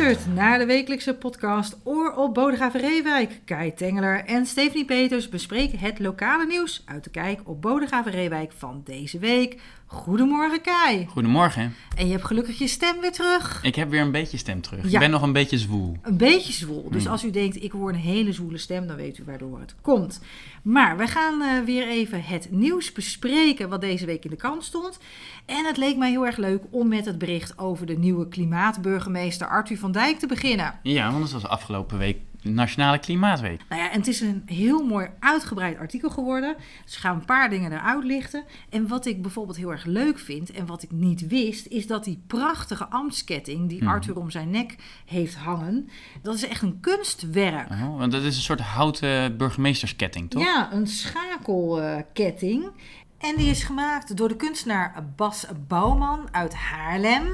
luistert naar de wekelijkse podcast Oor op Bodegraven Reewijk. Kai Tengeler en Stephanie Peters bespreken het lokale nieuws uit de kijk op Bodegraven Reewijk van deze week. Goedemorgen Kai. Goedemorgen. En je hebt gelukkig je stem weer terug. Ik heb weer een beetje stem terug. Ja. Ik ben nog een beetje zwoel. Een beetje zwoel. Dus Hmm. als u denkt, ik hoor een hele zwoele stem, dan weet u waardoor het komt. Maar we gaan eh, weer even het nieuws bespreken wat deze week in de krant stond. En het leek mij heel erg leuk om met het bericht over de nieuwe klimaatburgemeester Arthur van Dijk te beginnen. Ja, want het was afgelopen week Nationale Klimaatweek. Nou ja, en het is een heel mooi uitgebreid artikel geworden. Dus ik ga een paar dingen eruit lichten. En wat ik bijvoorbeeld heel erg leuk vind en wat ik niet wist, is dat die prachtige ambtsketting die Mhm. Arthur om zijn nek heeft hangen, dat is echt een kunstwerk. Oh, want dat is een soort houten burgemeestersketting, toch? Ja, een schakelketting. En die is gemaakt door de kunstenaar Bas Bouwman uit Haarlem.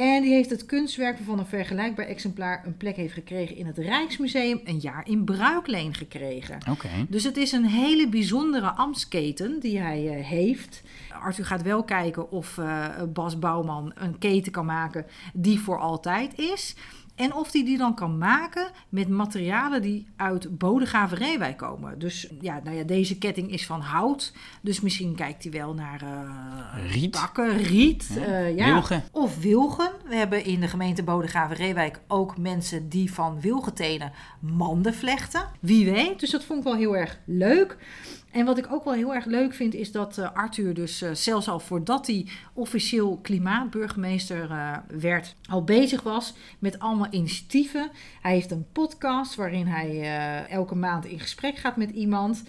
En die heeft het kunstwerk waarvan een vergelijkbaar exemplaar een plek heeft gekregen in het Rijksmuseum een jaar in bruikleen gekregen. Oké. Dus het is een hele bijzondere ambtsketen die hij eh, heeft. Arthur gaat wel kijken of eh, Bas Bouwman een keten kan maken die voor altijd is. En of hij die dan kan maken met materialen die uit Bodegraven komen. Dus ja, nou ja, deze ketting is van hout. Dus misschien kijkt hij wel naar eh, Riet. takken, riet. Ja, eh, ja. wilgen. Of wilgen. We hebben in de gemeente Bodegraven-Reewijk ook mensen die van wilgetenen manden vlechten. Wie weet. Dus dat vond ik wel heel erg leuk. En wat ik ook wel heel erg leuk vind, is dat eh, Arthur dus eh, zelfs al voordat hij officieel klimaatburgemeester eh, werd, al bezig was met allemaal initiatieven. Hij heeft een podcast waarin hij elke maand in gesprek gaat met iemand,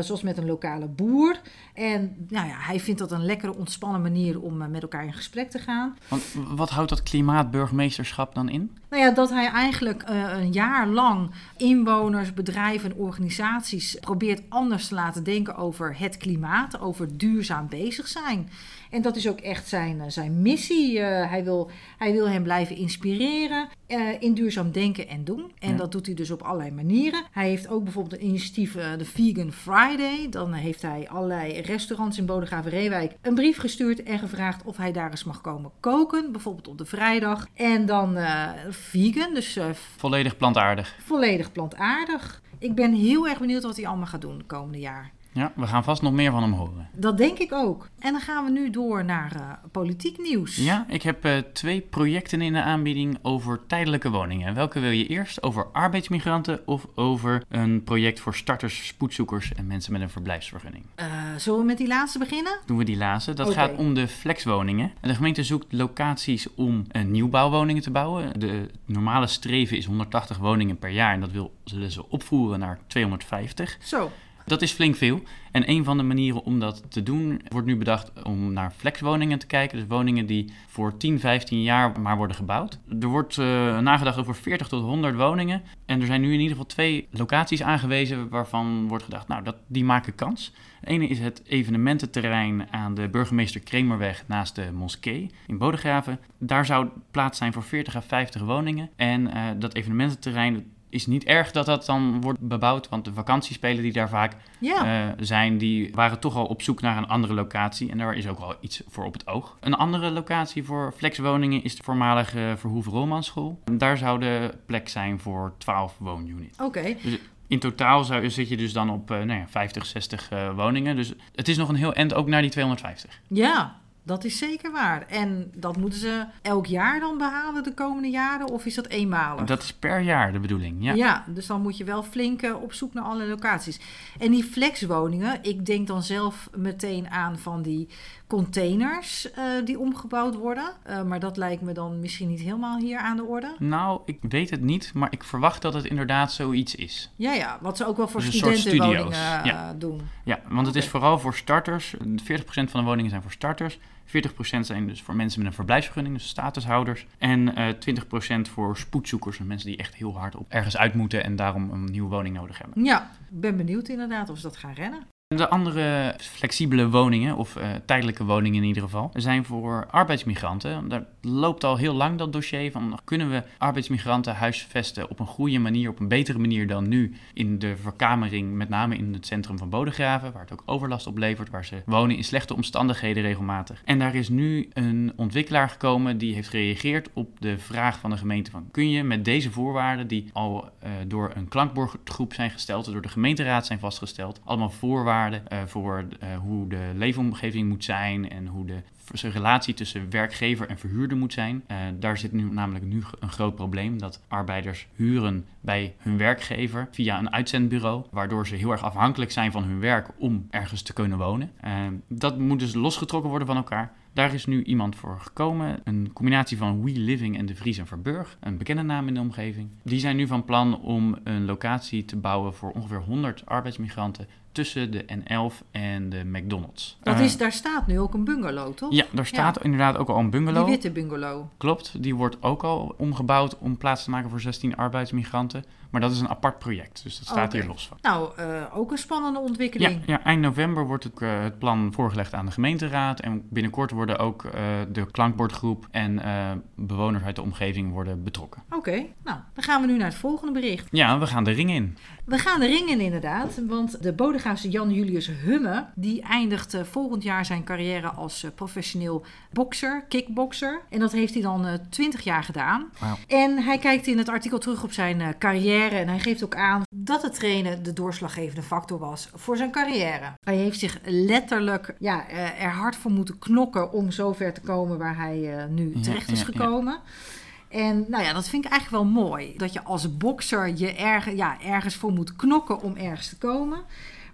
zoals met een lokale boer. En nou ja, hij vindt dat een lekkere, ontspannen manier om met elkaar in gesprek te gaan. Want wat houdt dat klimaatburgemeesterschap dan in? Nou ja, dat hij eigenlijk eh, een jaar lang inwoners, bedrijven en organisaties probeert anders te laten denken over het klimaat, over duurzaam bezig zijn. En dat is ook echt zijn, eh, zijn missie. Eh, hij, wil, hij wil hen blijven inspireren in duurzaam denken en doen. En Ja. dat doet hij dus op allerlei manieren. Hij heeft ook bijvoorbeeld een initiatief, de Vegan Friday. Dan heeft hij allerlei restaurants in Bodegraven-Reewijk een brief gestuurd en gevraagd of hij daar eens mag komen koken. Bijvoorbeeld op de vrijdag. En dan vegan, dus eh, Volledig plantaardig. volledig plantaardig. Ik ben heel erg benieuwd wat hij allemaal gaat doen het komende jaar. Ja, we gaan vast nog meer van hem horen. Dat denk ik ook. En dan gaan we nu door naar eh, politiek nieuws. Ja, ik heb eh, twee projecten in de aanbieding over tijdelijke woningen. Welke wil je eerst? Over arbeidsmigranten of over een project voor starters, spoedzoekers en mensen met een verblijfsvergunning? Eh, zullen we met die laatste beginnen? Doen we die laatste. Dat gaat om de flexwoningen. De gemeente zoekt locaties om nieuwbouwwoningen te bouwen. De normale streven is 180 woningen per jaar en dat wil, zullen ze opvoeren naar 250. Zo. Dat is flink veel. En een van de manieren om dat te doen wordt nu bedacht om naar flexwoningen te kijken. Dus woningen die voor 10, 15 jaar maar worden gebouwd. Er wordt eh, nagedacht over 40 tot 100 woningen. En er zijn nu in ieder geval twee locaties aangewezen waarvan wordt gedacht, nou, dat, die maken kans. Ene is het evenemententerrein aan de burgemeester Kremerweg naast de moskee in Bodegraven. Daar zou plaats zijn voor 40 à 50 woningen. En eh, dat evenemententerrein is niet erg dat dat dan wordt bebouwd, want de vakantiespelen die daar vaak Ja. eh, zijn, die waren toch al op zoek naar een andere locatie. En daar is ook wel iets voor op het oog. Een andere locatie voor flexwoningen is de voormalige Verhoeven Romanschool. Daar zou de plek zijn voor 12 woonunits. Oké. In totaal zou, zit je dus dan op eh, nou ja, 50, 60 eh, woningen. Dus het is nog een heel eind ook naar die 250. Ja, dat is zeker waar. En dat moeten ze elk jaar dan behalen de komende jaren? Of is dat eenmalig? Dat is per jaar de bedoeling. Ja. Ja. dus dan moet je wel flink eh, op zoek naar alle locaties. En die flexwoningen, ik denk dan zelf meteen aan van die containers eh, die omgebouwd worden. Eh, maar dat lijkt me dan misschien niet helemaal hier aan de orde. Nou, ik weet het niet, maar ik verwacht dat het inderdaad zoiets is. Ja, ja, wat ze ook wel voor Dus een soort studentenwoningen ja. doen. Ja, want het is vooral voor starters. 40% van de woningen zijn voor starters. 40% zijn dus voor mensen met een verblijfsvergunning, dus statushouders. En eh 20% voor spoedzoekers, dus mensen die echt heel hard op ergens uit moeten en daarom een nieuwe woning nodig hebben. Ja, ik ben benieuwd inderdaad of ze dat gaan rennen. De andere flexibele woningen, of uh, tijdelijke woningen in ieder geval, zijn voor arbeidsmigranten. Daar loopt al heel lang dat dossier van kunnen we arbeidsmigranten huisvesten op een goede manier, op een betere manier dan nu in de verkamering, met name in het centrum van Bodegraven, waar het ook overlast oplevert, waar ze wonen in slechte omstandigheden regelmatig. En daar is nu een ontwikkelaar gekomen die heeft gereageerd op de vraag van de gemeente van kun je met deze voorwaarden die al uh, door een klankbordgroep zijn gesteld, door de gemeenteraad zijn vastgesteld, allemaal voorwaarden uh, voor uh, hoe de leefomgeving moet zijn en hoe de relatie tussen werkgever en verhuurder moet zijn. Uh, daar zit nu namelijk nu een groot probleem dat arbeiders huren bij hun werkgever via een uitzendbureau, waardoor ze heel erg afhankelijk zijn van hun werk om ergens te kunnen wonen. Dat moet dus losgetrokken worden van elkaar. Daar is nu iemand voor gekomen. Een combinatie van We Living en De Vries en Verburg. Een bekende naam in de omgeving. Die zijn nu van plan om een locatie te bouwen voor ongeveer 100 arbeidsmigranten tussen de N11 en de McDonald's. Dat is, daar staat nu ook een bungalow, toch? Ja, daar staat inderdaad ook al een bungalow. Die witte bungalow. Klopt, die wordt ook al omgebouwd om plaats te maken voor 16 arbeidsmigranten. Maar dat is een apart project, dus dat staat hier los van. Nou, uh, ook een spannende Ja, ontwikkeling. ja, eind november wordt het, uh, het plan voorgelegd aan de gemeenteraad. En binnenkort worden ook uh, de klankbordgroep en bewoners uit de omgeving worden betrokken. Oké, nou, dan gaan we nu naar het volgende bericht. Ja, we gaan de ring in. We gaan de ring in inderdaad, want de Bodegraafse Jan Julius Humme... die eindigt uh, volgend jaar zijn carrière als uh, professioneel bokser, kickbokser. En dat heeft hij dan uh, 20 jaar gedaan. En hij kijkt in het artikel terug op zijn carrière... en hij geeft ook aan dat het trainen de doorslaggevende factor was voor zijn carrière. Hij heeft zich letterlijk ja, er hard voor moeten knokken om zover te komen waar hij nu terecht is ja, ja. gekomen. En nou ja, dat vind ik eigenlijk wel mooi. Dat je als bokser je erg, ja, ergens voor moet knokken om ergens te komen.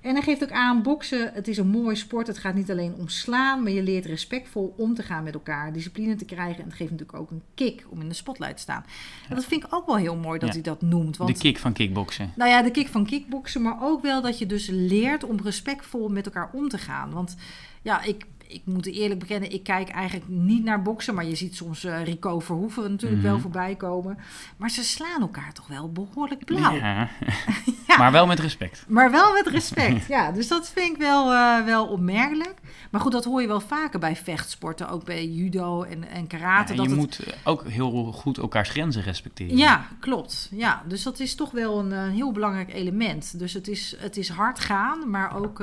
En hij geeft ook aan, boksen, het is een mooi sport. Het gaat niet alleen om slaan, maar je leert respectvol om te gaan met elkaar. Discipline te krijgen. En het geeft natuurlijk ook een kick om in de spotlight te staan. En dat vind ik ook wel heel mooi dat Ja. hij dat noemt. Want, De kick van kickboksen. nou ja, de kick van kickboksen, maar ook wel dat je dus leert om respectvol met elkaar om te gaan. Want ja, ik, ik moet eerlijk bekennen, ik kijk eigenlijk niet naar boksen. Maar je ziet soms eh, Rico Verhoeven natuurlijk Mhm. wel voorbij komen. Maar ze slaan elkaar toch wel behoorlijk blauw. Ja. Ja. Maar wel met respect. Maar wel met respect. Ja, dus dat vind ik wel, eh, wel opmerkelijk. Maar goed, dat hoor je wel vaker bij vechtsporten. Ook bij judo en, en karate. Ja, dat je moet ook heel goed elkaars grenzen respecteren. Ja, klopt. Ja, dus dat is toch wel een, eh, heel belangrijk element. Dus het is, het is hard gaan, maar ook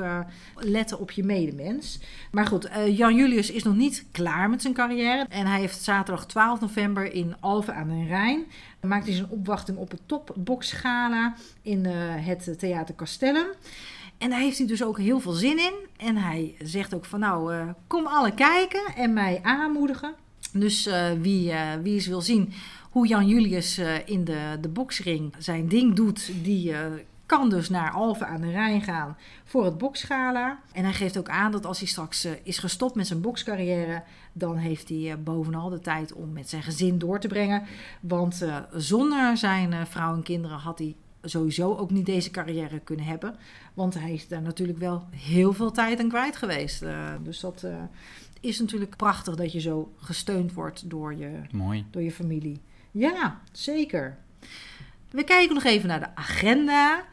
letten op je medemens. Maar goed, eh, Jan Julius is nog niet klaar met zijn carrière. En hij heeft zaterdag 12 november in Alphen aan den Rijn... maakt hij zijn opwachting op het topboxgala in eh, het Theater Castellum. En daar heeft hij dus ook heel veel zin in. En hij zegt ook van nou, eh, kom alle kijken en mij aanmoedigen. Dus wie, wie eens wil zien hoe Jan Julius in de, de boksring zijn ding doet, die kan dus naar Alphen aan de Rijn gaan voor het boksgala. En hij geeft ook aan dat als hij straks eh, is gestopt met zijn bokscarrière, dan heeft hij eh, bovenal de tijd om met zijn gezin door te brengen. Want eh, zonder zijn eh, vrouw en kinderen had hij sowieso ook niet deze carrière kunnen hebben. Want hij is daar natuurlijk wel heel veel tijd aan kwijt geweest. Dus dat is natuurlijk prachtig dat je zo gesteund wordt door je, Mooi. door je familie. Ja, zeker. We kijken nog even naar de agenda.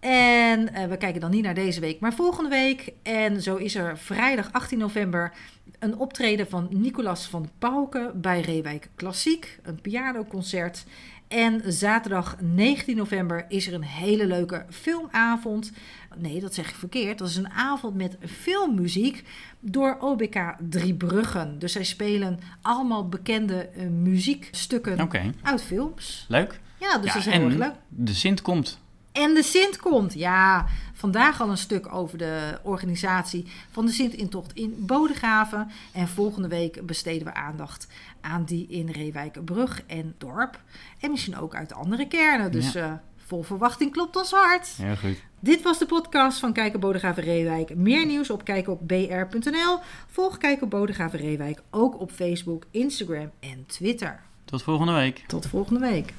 En eh, we kijken dan niet naar deze week, maar volgende week. En zo is er vrijdag 18 november een optreden van Nicolas van Pauken bij Reewijk Klassiek. Een pianoconcert. En zaterdag 19 november is er een hele leuke filmavond. Nee, dat zeg ik verkeerd. Dat is een avond met filmmuziek door OBK Driebruggen. Dus zij spelen allemaal bekende eh, muziekstukken uit films. leuk. Ja, dus Ja, dat is heel erg leuk. de Sint komt. En de Sint komt. Ja, vandaag al een stuk over de organisatie van de Sint-intocht in Bodegraven. En volgende week besteden we aandacht aan die in Reewijk-Brug en Dorp. En misschien ook uit andere kernen. Dus eh, vol verwachting klopt ons hart. Heel goed. Dit was de podcast van Kijken Bodegraven Reewijk. Meer nieuws op kijkenopbr.nl. Volg Kijken Bodegraven Reewijk ook op Facebook, Instagram en Twitter. Tot volgende week. Tot volgende week.